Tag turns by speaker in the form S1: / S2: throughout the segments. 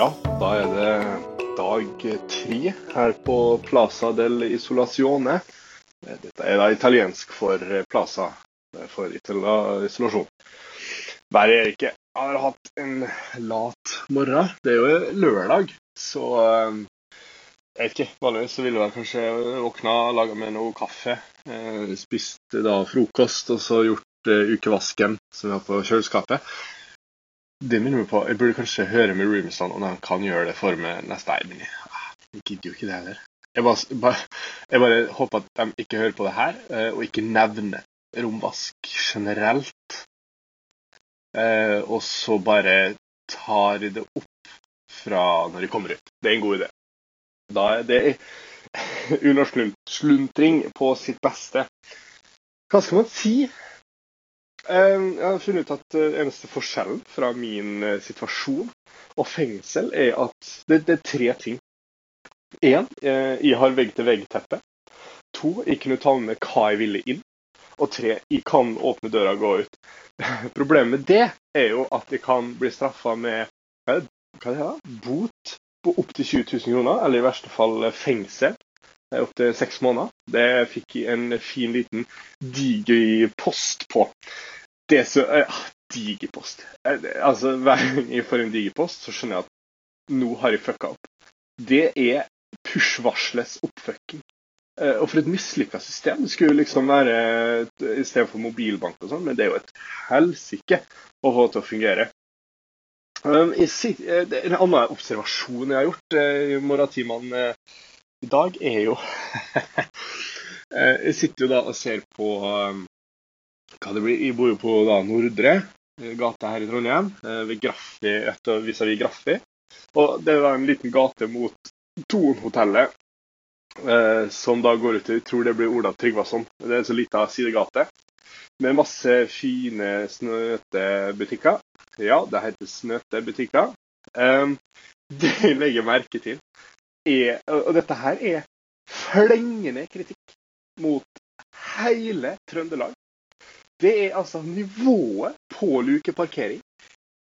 S1: Ja, da er det dag tre her på Plaza del Isolazione. Dette er da italiensk for Plaza, for isolasjon. Været er ikke Jeg har hatt en lat morgen. Det er jo lørdag, så eh, jeg vet ikke. Vanligvis ville jeg kanskje våkna, laga meg noe kaffe, eh, spist da frokost og så gjort eh, ukevasken som vi har på kjøleskapet. Det minner meg på Jeg burde kanskje høre med roomstene om de kan gjøre det for meg neste dag, men jeg gidder jo ikke det heller. Jeg bare, jeg bare, håper at de ikke hører på det her, eh, og ikke nevner romvask generelt. Eh, og så bare tar de det opp fra når de kommer ut. Det er en god idé. Da er det unorsk sluntring på sitt beste. Hva skal man si? Ehm, jeg har funnet ut at eh, eneste forskjellen fra min eh, situasjon og fengsel er at det, det er tre ting. Én, eh, jeg har vegg-til-vegg-teppe. To, jeg kunne ta med hva jeg ville inn. Og tre, jeg kan åpne døra og gå ut. Problemet med det er jo at jeg kan bli straffa med hva er det, hva bot på opptil 20 000 kroner, eller i verste fall fengsel opptil seks måneder. Det fikk jeg en fin liten diger post på. Det er ja, Diger post. Altså, Hver gang jeg får en digerpost, så skjønner jeg at nå har jeg fucka opp. Det er push-varslets oppfucking. Uh, og for et mislykka system. Det skulle liksom være i stedet for mobilbank og sånn, men det er jo et helsike å få til å fungere. Um, en annen observasjon jeg har gjort i morgentimene i dag, er jo eh, Jeg sitter jo da og ser på um, hva det blir. Jeg bor jo på da Nordre eh, gate her i Trondheim, eh, ved Graffi, vis-à-vis Graffi. Og det er da en liten gate mot Thon-hotellet, som da går ut til Jeg tror det blir Ola Tryggvason. Det er en så lita sidegate med masse fine snøtebutikker. Ja, det heter snøtebutikker. Um, det jeg legger merke til, er Og dette her er flengende kritikk mot hele Trøndelag. Det er altså Nivået på lukeparkering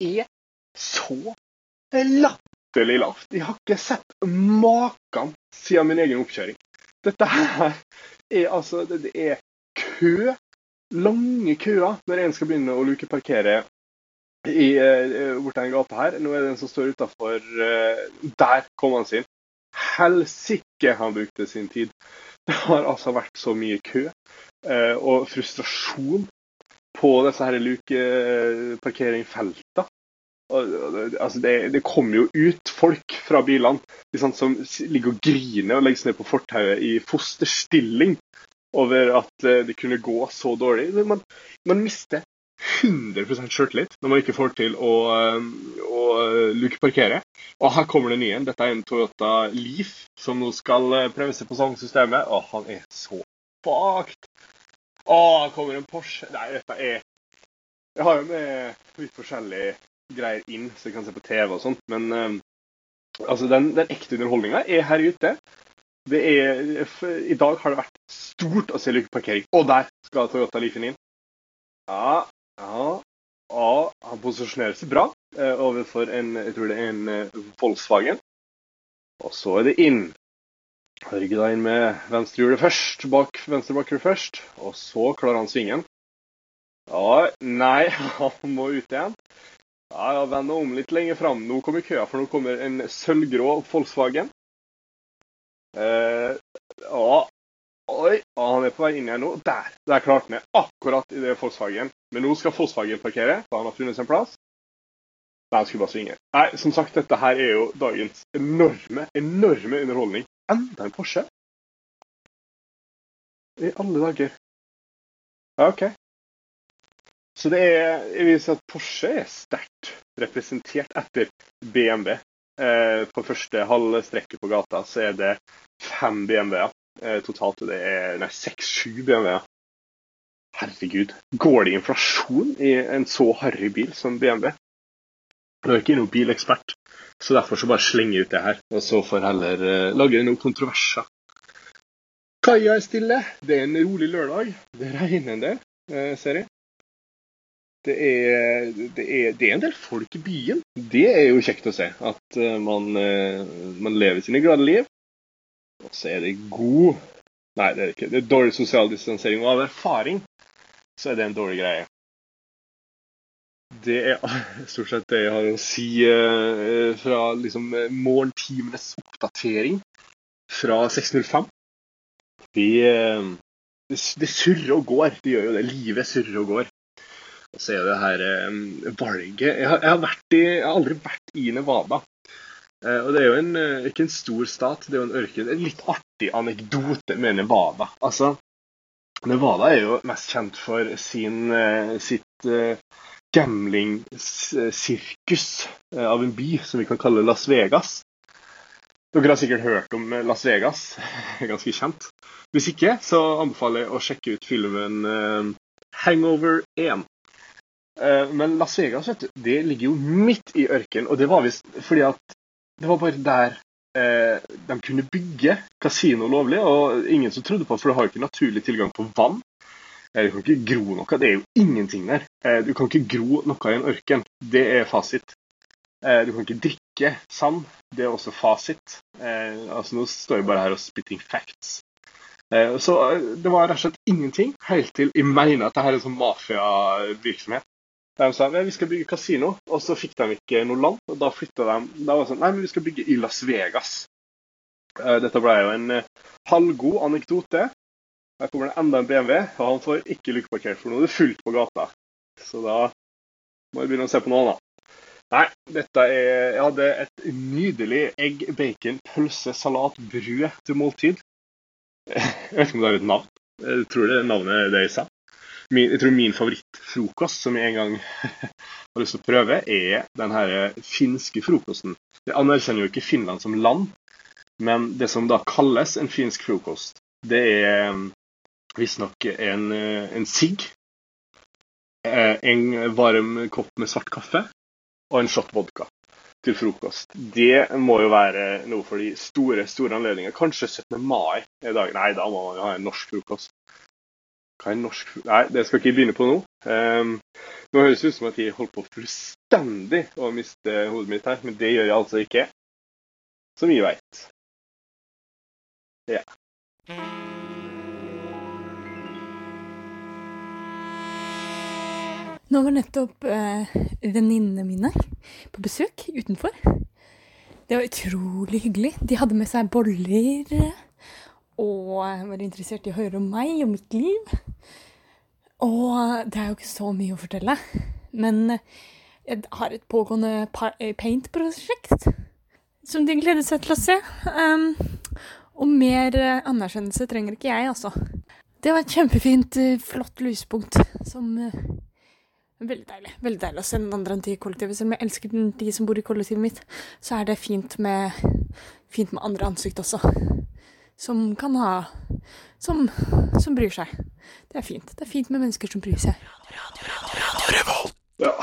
S1: er så latterlig lavt. Jeg har ikke sett maken siden min egen oppkjøring. Dette her er altså Det er kø. Lange køer når en skal begynne å lukeparkere i, uh, borti den gata her. Nå er det en som står utafor uh, Der kom han sin helsike han brukte sin tid. Det har altså vært så mye kø eh, og frustrasjon på disse her lukeparkeringfeltene. Altså det, det, kommer jo ut folk fra bilene liksom, som ligger og griner og legger seg ned på fortauet i fosterstilling over at eh, det kunne gå så dårlig. Man, man mister 100% sjøltillit når man ikke får til å, um, å uh, lukeparkere. Og her kommer det nye. Dette er en Toyota Leaf som nå skal uh, prøve seg på sangsystemet. Å, han er så fucked. Å, her kommer en Porsche. Nei, dette er Jeg har jo med litt forskjellige greier inn, så jeg kan se på TV og sånt. Men um, altså, den, den ekte underholdninga er her ute. Det er, I dag har det vært stort å se lukeparkering. Og der skal Toyota Leafen inn. Ja, ja, ja han posisjonerer seg bra eh, overfor en jeg tror det er en eh, Volkswagen. Og så er det inn. Rygge da inn med venstrehjulet først, bak venstre bakhjul først. Og så klarer han svingen. Ja, nei, han må ut igjen. Ja, ja, Vend om litt lenger fram. Nå kommer køa, for nå kommer en sølvgrå Volkswagen. Eh, ja, Oi, han er på vei inn igjen nå. Der! Der klarte han det. Akkurat i det Volkswagen. Men nå skal Volkswagen parkere, for han har funnet en plass. Nei, han skulle bare svinge. Nei, som sagt, dette her er jo dagens enorme, enorme underholdning. Enda en Porsche? I alle dager. Ja, OK. Så det er Jeg vil si at Porsche er sterkt representert etter BMW. Eh, på første halve strekket på gata så er det fem BMW-er. Eh, totalt det er seks-sju BMW-er. Herregud. Går det inflasjon i en så harry bil som BMW? Nå er ikke noen bilekspert, så derfor så bare slenger jeg ut det her. Og så får heller uh, lage noen kontroverser. Kaia er stille. Det er en rolig lørdag. Det regner en del, uh, ser jeg. Det er, det, er, det er, en del folk i byen. Det er jo kjekt å se. At uh, man, man, lever sine glade liv. Og så er det god Nei, det er ikke. Det er dårlig sosial distansering. Og av erfaring så er det en dårlig greie. Det er stort sett det jeg har å si uh, fra liksom, morgentimenes oppdatering fra 6.05. Det, det, det surrer og går. Det gjør jo det. Livet surrer og går. Og så er det her eh, valget jeg har, jeg, har i, jeg har, aldri vært i Nevada. Eh, og det er jo en, eh, ikke en stor stat, det er jo en ørken. En litt artig anekdote med Nevada. Altså, Nevada er jo mest kjent for sin, eh, sitt gambling-sirkus av en by som vi kan kalle Las Vegas. Dere har sikkert hørt om Las Vegas. Ganske kjent. Hvis ikke, så anbefaler jeg å sjekke ut filmen Hangover 1. Eh, men Las Vegas vet du, det ligger jo midt i ørkenen, og det var visst fordi at det var bare der eh, de kunne bygge kasino lovlig, og ingen som trodde på det, for du har jo ikke naturlig tilgang på vann. Eh, du kan ikke gro noe. Det er jo ingenting der. Eh, du kan ikke gro noe i en ørken. Det er fasit. Eh, du kan ikke drikke sand. Det er også fasit. Eh, altså Nå står jeg bare her og spitting facts. Så det var rett og slett ingenting, helt til jeg mener at dette er en sånn mafiavirksomhet. De sa vi skal bygge kasino, og så fikk de ikke noe land. og Da flytta de Da var det sånn Nei, men vi skal bygge i Las Vegas. Eh, dette ble jo en eh, halvgod anekdote. Her kommer det enda en BMW, og han får ikke lykkeparkert, for nå er det fullt på gata. Så da må vi begynne å se på noe annet. Nei, dette er Jeg hadde et nydelig egg, bacon, pølse, salat, brød til måltid. Jeg vet ikke om det er et navn. Jeg tror det navnet er det jeg sa min, jeg tror min favorittfrokost som jeg en gang har lyst til å prøve, er den her finske frokosten. Jeg anerkjenner jo ikke Finland som land, men det som da kalles en finsk frokost, det er um, visstnok en, uh, en sigg, eh, en varm kopp med svart kaffe og en shot vodka til frokost. Det må jo være noe for de store store anledninger. Kanskje 17. mai er dagen. Nei, da må man jo ha en norsk frokost. Hva er norsk Nei, det skal ikke begynne på nå. Um, nå høres det ut som at jeg holdt på fullstendig å miste hodet mitt her, men det gjør jeg altså ikke. Som vi veit. Ja.
S2: Nå var nettopp eh, venninnene mine på besøk utenfor. Det var utrolig hyggelig. De hadde med seg boller og var interessert i å høre om meg og mitt liv. Og det er jo ikke så mye å fortelle, men jeg har et pågående paint-prosjekt som de gleder seg til å se. Um, og mer anerkjennelse trenger ikke jeg, altså. Det var et kjempefint, flott lyspunkt som Veldig deilig veldig deilig å se den andre enn til kollektivet. Selv om jeg elsker de som bor i kollektivet mitt, så er det fint med, fint med andre ansikt også som kan ha som, som, bryr seg. Det er fint. Det er fint med mennesker som bryr seg.
S1: Ja.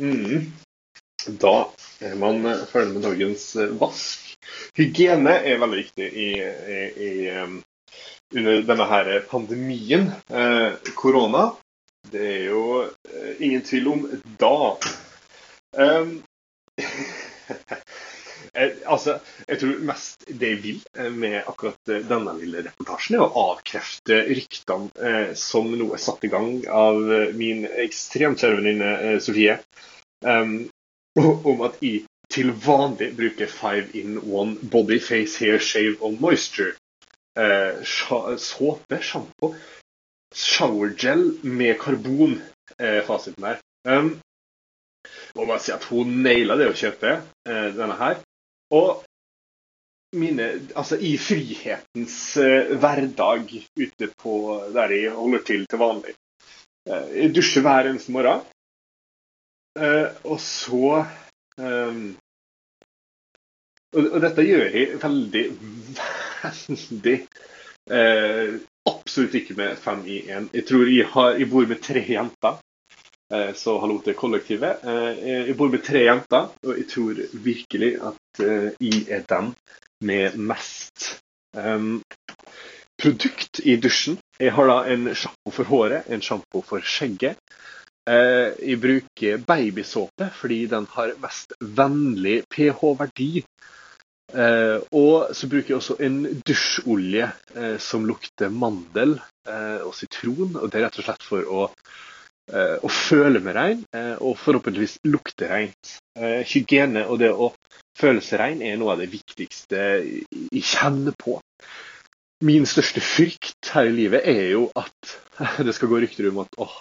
S1: Mm. Da er man ferdig med dagens eh, vask. Hygiene er veldig viktig i, i, i, um, under denne her pandemien. Eh, korona. Det er jo eh, ingen tvil om da. Um, Eh, altså, jeg tror mest det jeg vil eh, med akkurat eh, denne lille reportasjen, er å avkrefte ryktene eh, som nå er satt i gang av min ekstremt kjære venninne Sofie, um, om at jeg til vanlig bruker five in one body, face, hair, shave og moisture. Eh, såpe, sjampo, showergel med karbon, eh, fasiten her. Um, må bare si at hun naila det å kjøpe eh, denne her. Og mine Altså, i frihetens uh, hverdag ute på der jeg holder til til vanlig. Uh, jeg dusjer hver eneste morgen. Uh, og så um, og, og, dette gjør jeg veldig, veldig Absolutt ikke med fem i én. Jeg tror jeg, har, jeg bor med tre jenter. Eh, så hallo til kollektivet. Eh, jeg bor med tre jenter, og jeg tror virkelig at eh, jeg er den med mest um, produkt i dusjen. Jeg har da en sjampo for håret, en sjampo for skjegget jeg bruker babysåpe fordi den har mest vennlig pH-verdi. Og så bruker jeg også en dusjolje som lukter mandel og sitron. og Det er rett og slett for å, å føle med rein, eh, og forhåpentligvis lukte rent. Eh, hygiene og det å føle seg rein er noe av det viktigste jeg kjenner på. Min største frykt her i livet er jo at det skal gå rykter om at åh,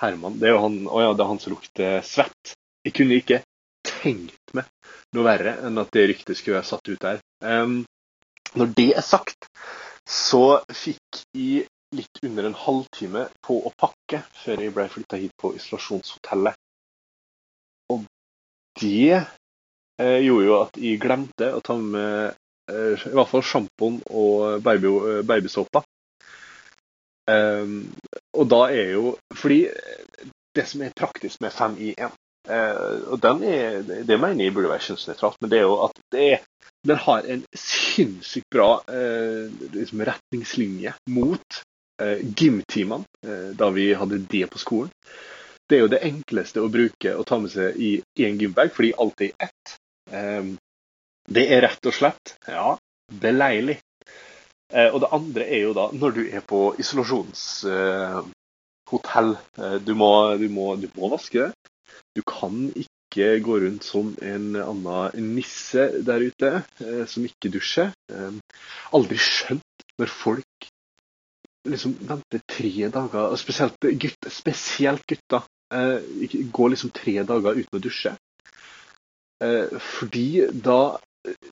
S1: Herman, det er jo han, å ja, det er han som lukter svett. Jeg kunne ikke tenkt meg noe verre enn at det ryktet skulle være satt ut der. Um, når det er sagt, så fikk jeg litt under en halvtime på å pakke før jeg ble flytta hit på isolasjonshotellet. Og det eh, gjorde jo at jeg glemte å ta med eh, i hvert fall sjampoen og baby, eh, babysåpa. Um, og da er jo Fordi det som er praktisk med 5 i 1 Uh, og den er, Det mener jeg burde være kjønnsnøytralt, men det er jo at det er, den har en sinnssykt bra uh, liksom retningslinje mot gymtimene da vi hadde det på skolen. Det er jo det enkleste å bruke og ta med seg i én gymbag, fordi alt er i ett. Um, det er rett og slett ja, beleilig. og det andre er jo da når du er på isolasjonshotell. du, må, du, må, du må vaske det. Du kan ikke gå rundt som en annen nisse der ute eh, som ikke dusjer. Eh, aldri skjønt når folk liksom vente tre dager, og spesielt gutter, spesielt gutter, eh, går liksom tre dager uten å dusje. Eh, fordi da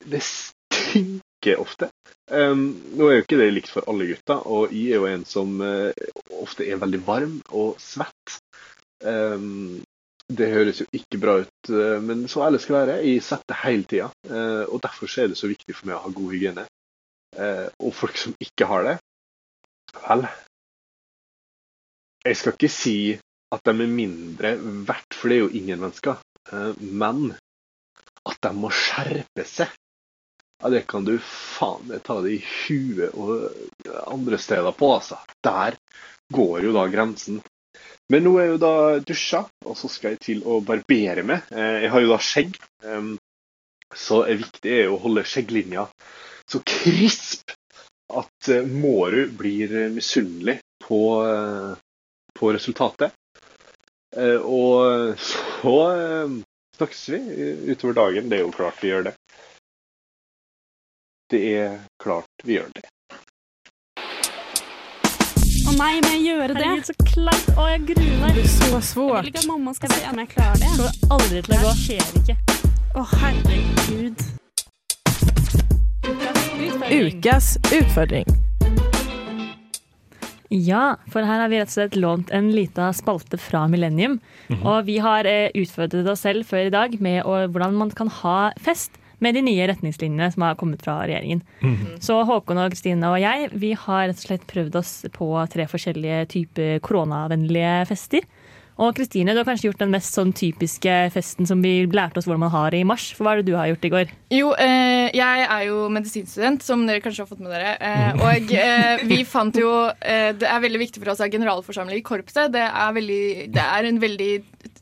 S1: Det stinker ofte. Um, nå er jo ikke det likt for alle gutter, og jeg er jo en som eh, ofte er veldig varm og svett. Um, det høres jo ikke bra ut, eh, men så ærlig skal jeg være. Jeg setter hele tida. Eh, og derfor er det så viktig for meg å ha god hygiene. Eh, og folk som ikke har det, vel Jeg skal ikke si at de er mindre verdt, for det er jo ingen mennesker. Men at de må skjerpe seg, ja, det kan du faen meg ta det i huet og andre steder på, altså. Der går jo da grensen. Men nå er jeg jo da dusja, og så skal jeg til å barbere meg. Eh, jeg har jo da skjegg, så det viktig er å holde skjegglinja så krisp at eh, Mårud blir misunnelig på, eh, på resultatet. Og så snakkes vi utover dagen. Det er jo klart vi gjør det. Det er klart vi gjør det.
S3: Å nei, må jeg gjøre det? Herregud, så kleint. Å, jeg gruer meg.
S2: Det er så svårt.
S3: Jeg vil ikke at mamma skal se om jeg klarer det.
S2: Det kommer aldri til å gå.
S3: Det skjer ikke. Å, herregud.
S4: Ukas utfordring.
S5: Ja, for her har vi rett og slett lånt en lita spalte fra Millennium.
S6: Mhm.
S5: Og vi har eh, utfordret oss selv før i dag med å, hvordan man kan ha fest med de nye retningslinjene som har kommet fra regjeringen.
S6: Mhm.
S5: Så Håkon og Kristine og jeg vi har rett og slett prøvd oss på tre forskjellige typer koronavennlige fester. Og Kristine, du har kanskje gjort den mest sånn typiske festen som vi lærte oss hvordan man har i mars. For hva er det du har gjort i går?
S6: Jo, eh, jeg er jo medisinstudent, som dere kanskje har fått med dere. Eh, og eh, vi fant jo eh, Det er veldig viktig for oss å ha generalforsamling i korpset. Det er, veldig, det er en veldig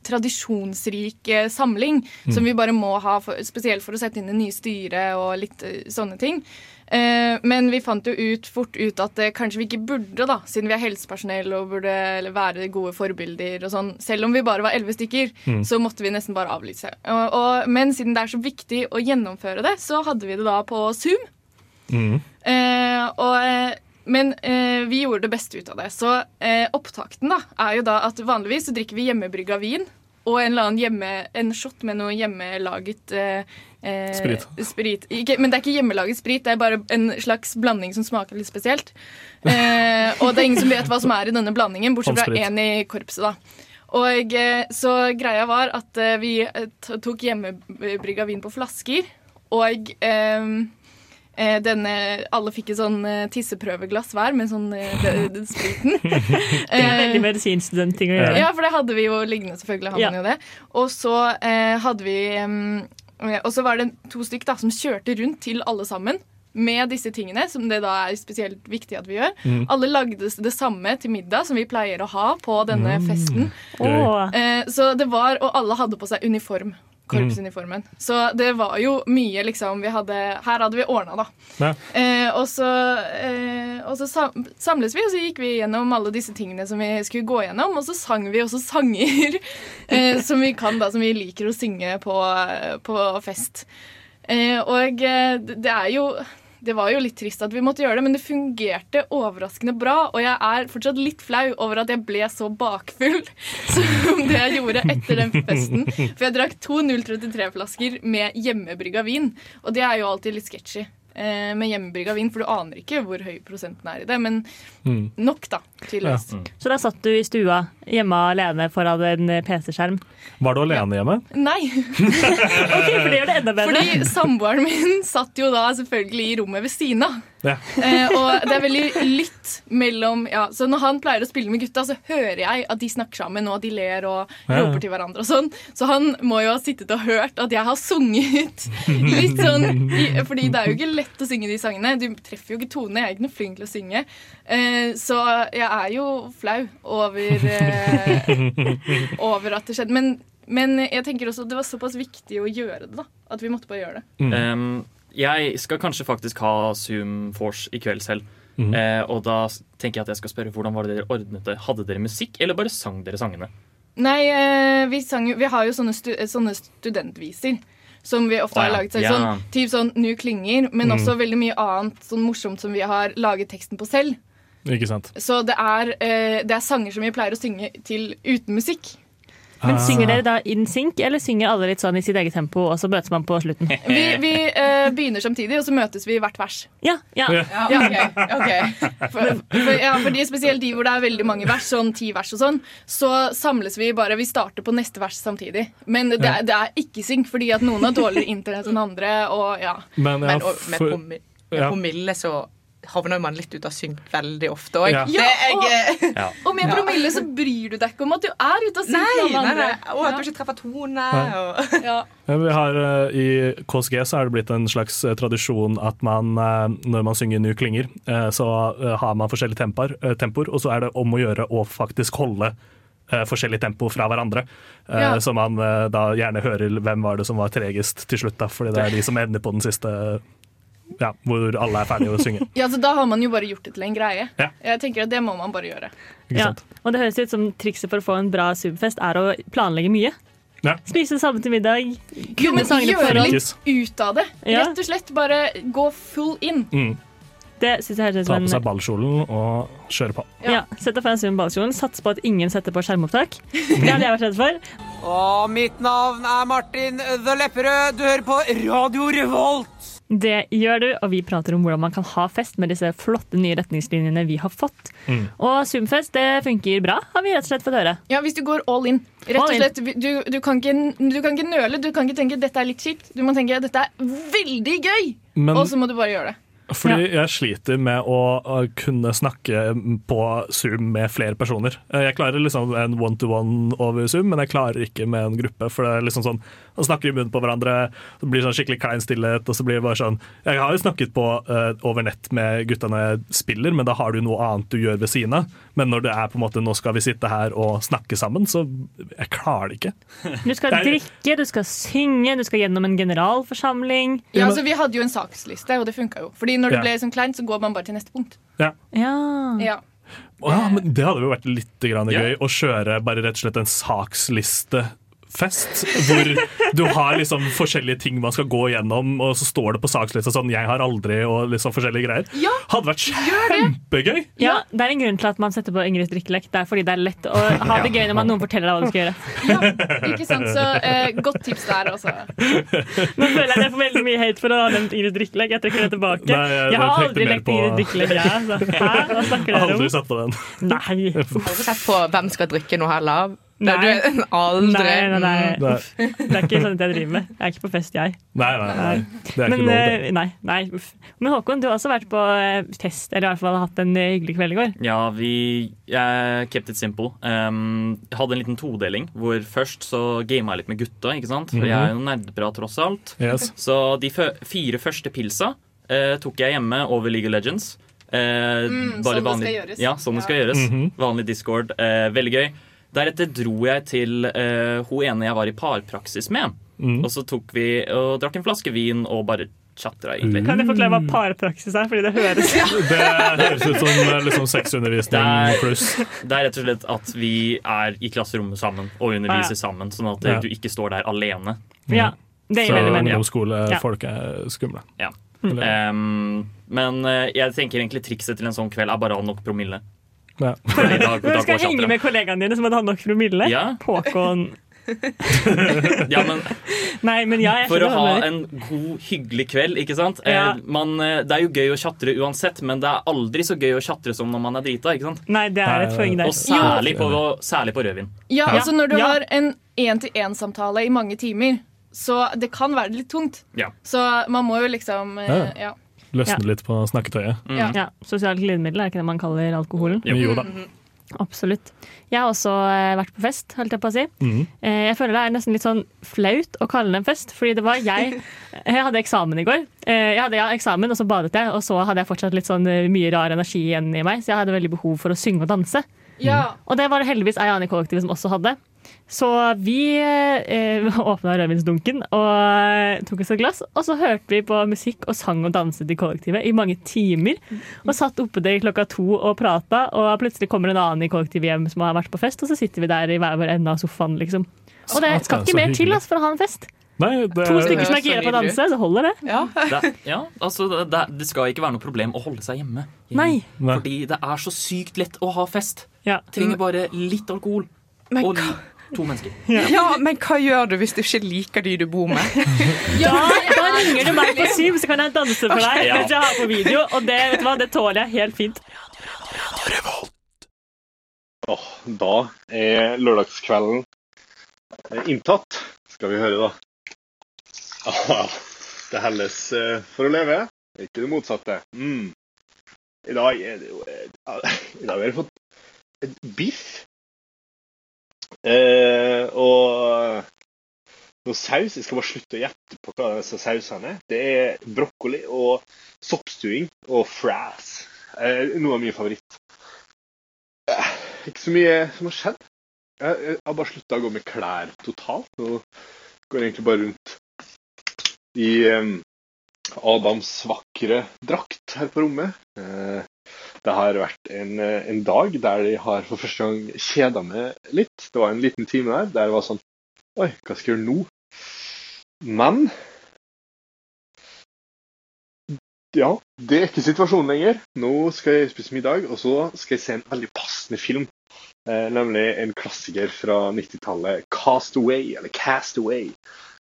S6: tradisjonsrik eh, samling som vi bare må ha, for, spesielt for å sette inn det nye styret og litt eh, sånne ting. Eh, men vi fant jo ut fort ut at det kanskje vi ikke burde, da, siden vi er helsepersonell og burde være gode forbilder og sånn. Selv om vi bare var elleve stykker, så måtte vi nesten bare avlyse. Og, og, men siden det er så viktig å gjennomføre det, så hadde vi det da på Zoom. Eh, og, eh, men eh, vi gjorde det beste ut av det. Så eh, opptakten da, er jo da at vanligvis så drikker vi hjemmebrygga vin. Og en eller annen hjemme, en shot med noe hjemmelaget eh, eh,
S7: Sprit.
S6: sprit. Ikke, men det er ikke hjemmelaget sprit, det er bare en slags blanding som smaker litt spesielt. Eh, og det er ingen som vet hva som er i denne blandingen, bortsett fra én i korpset. da. Og eh, Så greia var at eh, vi tok hjemmebrygga vin på flasker, og eh, eh, denne, alle fikk et sånn eh, tisseprøveglass hver med sånn eh, de- de- spriten.
S5: Det er veldig medisinstudentting å gjøre.
S6: Ja, for det hadde vi jo liggende, selvfølgelig. hadde
S5: Ja.
S6: man jo det. Og så eh, hadde vi mm, eh, Og så var det to stykk da, som kjørte rundt til alle sammen med disse tingene, som det da er spesielt viktig at vi gjør.
S7: Mm.
S6: Alle lagde det samme til middag som vi pleier å ha på denne festen.
S7: Gøy.
S5: Åh.
S6: Eh, så det var, Og alle hadde på seg uniform. Korpsuniformen. Så det var jo mye liksom vi hadde Her hadde vi ordna, da.
S7: Ja.
S6: Eh, og så, eh, og så sam samles vi, og så gikk vi gjennom alle disse tingene som vi skulle gå gjennom. Og så sang vi også sanger eh, som vi kan, da, som vi liker å synge på, på fest. Eh, og eh, det det er jo det var jo litt trist at vi måtte gjøre det, men det fungerte overraskende bra. Og jeg er fortsatt litt flau over at jeg ble så bakfull som det jeg gjorde etter den festen. For jeg drakk to 033-flasker med hjemmebrygga vin, og det er jo alltid litt sketchy. Eh, Med hjemmebrygga vin, for du aner ikke hvor høy prosenten er i det. Men
S7: Mm.
S6: nok, da. Tydeligvis.
S7: Ja.
S5: Så da satt du i stua hjemme alene foran en PC-skjerm.
S7: Var du alene hjemme?
S6: Nei.
S5: Ok, for det gjør det enda bedre.
S6: Fordi samboeren min satt jo da selvfølgelig i rommet ved siden av.
S7: Ja.
S6: Eh, og det er veldig lytt mellom ja, Så når han pleier å spille med gutta, så hører jeg at de snakker sammen, og at de ler og
S7: Ja, ja.
S6: roper til hverandre og sånn. Så han må jo ha sittet og hørt at jeg har sunget litt sånn i, Fordi det er jo ikke lett å synge de sangene. Du treffer jo ikke tonene. Jeg er ikke noe flink til å synge. Eh, så jeg er jo flau over, eh, over at det skjedde. Men, men jeg tenker også at det var såpass viktig å gjøre det, da. At vi måtte bare gjøre det.
S8: Um, jeg skal kanskje faktisk ha Zoom Force i kveld selv.
S7: Mm.
S8: Eh, og da tenker jeg at jeg skal spørre hvordan var det dere ordnet det. Hadde dere musikk, eller bare sang dere sangene?
S6: Nei, eh, vi, sang, vi har jo sånne, stu, sånne studentviser. Som vi ofte
S8: Å,
S6: har laget. Så,
S8: yeah.
S6: sånn, typ sånn Nu klinger, men
S7: Mm.
S6: også veldig mye annet sånn morsomt som vi har laget teksten på selv.
S7: Ikke sant?
S6: Så det er, eh, det er sanger som vi pleier å synge til uten musikk.
S5: Men
S7: Ah.
S5: Synger dere da in sync, eller synger alle litt sånn i sitt eget tempo, og så møtes man på slutten?
S6: Vi, vi uh, begynner samtidig, og så møtes vi i hvert vers.
S5: Ja, ja.
S7: Ja.
S6: Ok, ok. For, for, ja, fordi spesielt de hvor det er veldig mange vers, sånn ti vers og sånn, så samles vi bare Vi starter på neste vers samtidig. Men det, det er ikke synk, fordi at noen har dårligere internett enn andre. Og ja.
S7: Men, ja,
S9: Men og, med,
S7: for-
S9: promi med promille så havner man litt ut av synk veldig ofte òg.
S7: Ja.
S6: Ja,
S9: jeg,
S8: Ja.
S6: Og med promille så bryr du deg ikke om at du er ute av synk
S9: nei,
S6: med
S9: nei,
S6: andre.
S9: nei. Og at du ikke treffer tone.
S7: Nei.
S9: Og,
S6: Ja.
S7: Ja, Vi har, eh, I KSG så er det blitt en slags eh, tradisjon at man, eh, når man synger Nu klinger, så har man forskjellige tempor, tempoer, og så er det om å gjøre å faktisk holde forskjellig tempo fra hverandre.
S6: Ja.
S7: Så man da gjerne hører hvem var det som var tregest til slutt, da, fordi det er de som ender på den siste ja, hvor alle er ferdige å synge.
S6: ja, så Da har man jo bare gjort det til en greie.
S7: Ja.
S6: Jeg tenker at Det må man bare gjøre.
S7: Ikke
S5: Ja.
S7: sant?
S5: Og det høres ut som trikset for å få en bra Zoom-fest er å planlegge mye.
S7: Ja.
S5: Spise det samme til middag.
S6: Jo, men
S5: Gjør
S6: gjøre litt ut av det.
S5: Ja.
S6: Rett og slett bare gå full in.
S7: Mm.
S5: Det synes jeg høres ut
S7: Ta på seg ballkjolen og kjøre på.
S5: ja. Sett deg foran Zoom ballkjolen. Sats på at ingen setter på skjermopptak. Det hadde jeg vært redd for.
S10: Og mitt navn er Martin The Lepperød. Du hører på Radio Revolt.
S5: Det gjør du, og vi prater om hvordan man kan ha fest med disse flotte nye retningslinjene vi har fått.
S7: Mm.
S5: Og Zoom-fest det funker bra, har vi rett og slett fått høre.
S6: Ja, Hvis du går all in. Rett
S5: All
S6: og slett, du, du, kan ikke, du kan ikke nøle. Du kan ikke tenke dette er litt kjipt. Du må tenke dette er veldig gøy.
S7: Men
S6: Og så må du bare gjøre det.
S7: Fordi jeg sliter med å, kunne snakke på Zoom med flere personer. Eh, Jeg klarer liksom en one-to-one over Zoom, men jeg klarer ikke med en gruppe. For det er liksom sånn, Man snakker i munnen på hverandre, det blir sånn skikkelig klein stillhet. og så blir det bare sånn, Jeg har jo snakket på uh, over nett med gutta når jeg spiller, men da har du noe annet du gjør ved siden av. Men når det er på en måte, nå skal vi sitte her og snakke sammen, så jeg klarer det ikke.
S5: Du skal
S7: Det er-
S5: drikke, du skal synge, du skal gjennom en generalforsamling.
S6: Ja, altså, vi hadde jo en saksliste, og det funka jo. Fordi når det
S7: Ja.
S6: ble sånn kleint, så går man bare til neste punkt.
S7: Ja.
S5: Ja.
S6: Ja.
S7: Ja, men Det hadde jo vært litt grann
S8: Ja.
S7: gøy å kjøre bare rett og slett en sakslistefest. Hvor du har liksom forskjellige ting man skal gå gjennom, og så står det på sakslista sånn 'jeg har aldri' og liksom forskjellige greier.
S6: Ja,
S7: Hadde vært kjempegøy!
S5: Ja, Det er en grunn til at man setter på Ingrids drikkelek. Det er fordi det er lett å ha det gøy når man, noen forteller deg hva du skal gjøre.
S6: ja, ikke sant? Så eh, godt tips der, altså.
S5: Nå føler jeg at jeg får veldig mye hate for å ha nevnt Ingrids drikkelek. Jeg trekker det tilbake.
S7: Nei, jeg-
S5: jeg har aldri lekt
S7: på-
S5: Ingrids drikkelek. Jeg, Ja, Hva snakker dere
S7: Aldri
S5: om?
S7: satt på den.
S5: Nei.
S9: Har du sett på Hvem skal drikke noe heller?
S5: Nei.
S9: Du, aldri.
S5: Nei, nei, nei.
S9: Mm.
S7: Nei,
S5: Uff. Det er ikke sånn at jeg driver med. Jeg er ikke på fest, jeg.
S7: nei, nei, nei. Det er
S5: Men,
S7: ikke lov, det.
S5: eh, nei, nei, uff. Men Håkon, du har også vært på eh, test, eller i hvert fall hatt en eh, hyggelig kveld i går.
S8: Ja, vi Jeg kept it simple. Um, hadde en liten todeling hvor først så gama jeg litt med gutta, ikke sant? For jeg er jo nerdbra tross alt.
S7: Yes.
S8: Så de fire første pilsa uh, tok jeg hjemme over League of Legends. Uh,
S6: Mm, sånn det skal gjøres.
S8: Ja, sånn det skal
S6: gjøres.
S8: gjøres.
S7: -hmm.
S8: Vanlig Discord. Uh, veldig gøy. Deretter dro jeg til uh, hun ene jeg var i parpraksis med.
S7: Mm.
S8: Og så tok vi og drakk en flaske vin og bare chatra, egentlig.
S5: Kan jeg forklare hva parpraksis er? Fordi det høres
S7: Det høres ut som eh, liksom sexundervisning
S8: er-
S7: pluss.
S8: Det er rett og slett at vi er i klasserommet sammen og underviser sammen, sånn at
S7: Ja.
S8: du ikke står der alene.
S5: Ja, det gir
S7: Så
S5: veldig mening.
S7: ungdomsskolefolk er skumle.
S8: Ja. Em, men eh, jeg tenker egentlig trikset til en sånn kveld er bare å ha nok promille.
S7: Ja.
S8: Fordi dag
S5: Du skal henge med kollegaene dine som hadde hatt nok promille?
S8: Ja.
S5: Påkon.
S8: Ja, men
S5: Nei, men ja, jeg
S8: For å ha en god, hyggelig kveld, ikke sant?
S5: Ja.
S8: Eh, man, eh, det er jo gøy å tjatre uansett, men det er aldri så gøy å tjatre som når man er drita. ikke sant?
S5: Nei, det er et poeng der.
S8: Og særlig på, særlig på rødvin.
S6: Ja, altså Når du
S5: Ja.
S6: har en én-til-én-samtale i mange timer, så det kan være litt tungt.
S8: Ja.
S6: Så man må jo liksom eh,
S7: Ja. Løsne
S5: Ja.
S7: litt på snakketøyet.
S8: Mm.
S6: Ja.
S5: Ja, Sosialt glidemiddel er ikke det man kaller alkoholen?
S7: Jo da.
S5: Absolutt. Jeg har også eh, vært på fest, holdt jeg på å si. Eh, Jeg føler det er nesten litt sånn flaut å kalle det en fest, fordi det var jeg Jeg hadde eksamen i går. Eh, Jeg hadde ja, eksamen, og så badet jeg, og så hadde jeg fortsatt litt sånn mye rar energi igjen i meg, så jeg hadde veldig behov for å synge og danse.
S6: ja.
S5: Og det var det heldigvis ei annen i kollektivet som også hadde. Så vi eh, åpna rødvinsdunken og eh, tok oss et glass. Og så hørte vi på musikk og sang og danset i kollektivet i mange timer. Og satt oppe der klokka to og prata, og plutselig kommer en annen i kollektivet hjem som har vært på fest, og så sitter vi der i hver vår ende av sofaen, liksom. Og det skal ikke mer til altså, for å ha en fest.
S7: Nei, det
S5: To stykker som er gira på å danse, det holder, det.
S9: Ja.
S8: Det, ja, altså, det, det skal ikke være noe problem å holde seg hjemme.
S5: Nei.
S7: Nei.
S8: Fordi det er så sykt lett å ha fest.
S5: Ja.
S8: Trenger bare litt alkohol.
S9: Men,
S8: Og to mennesker.
S9: ja, men hva gjør du hvis du ikke liker de du bor med?
S5: ja, da ringer du meg på Zoom, så kan jeg danse for deg
S8: Ja.
S5: mens jeg har på video. Og det, vet du hva, det tåler jeg helt fint.
S1: Åh, da er lørdagskvelden eh, inntatt. Skal vi høre, da. Ah, det helles eh, for å leve, ikke det motsatte. Mm. I dag er det jo eh, I dag har vi fått biff. Eh, og noe saus. Jeg skal bare slutte å gjette på hva disse sausene er. Det er brokkoli og soppstuing og fras. Eh, noe av min favoritt. Eh, Ikke så mye som har skjedd. Jeg, har bare slutta å gå med klær totalt. Nå går jeg egentlig bare rundt i eh, Adams vakre drakt her på rommet. Eh, det har vært en, eh, en dag der de har for første gang kjeda meg litt. Det var en liten time der der det var sånn Oi, hva skal jeg gjøre nå? Men ja, det er ikke situasjonen lenger. Nå skal jeg spise middag, og så skal jeg se en veldig passende film. Eh, nemlig en klassiker fra 90-tallet, 'Cast Away', eller 'Cast Away'.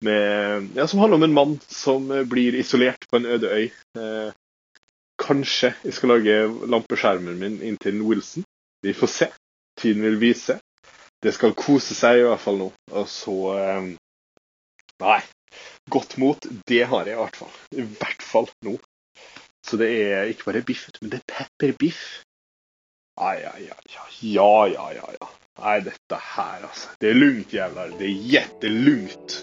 S1: Med, ja, som handler om en mann som eh, blir isolert på en øde øy. Eh, kanskje jeg skal lage lampeskjermen min inntil Wilson. Vi får se. Tiden vil vise. Det skal kose seg i hvert fall nå. Og så eh, Nei. Godt mot, det har jeg i hvert fall. I hvert fall nå. Så det er ikke bare biff, men det er pepperbiff. Ai, ai, ai, ai. Ja, ja, ja, ja. Nei, dette her, altså. Det er lugnt, jævlar. Det er jättelugnt.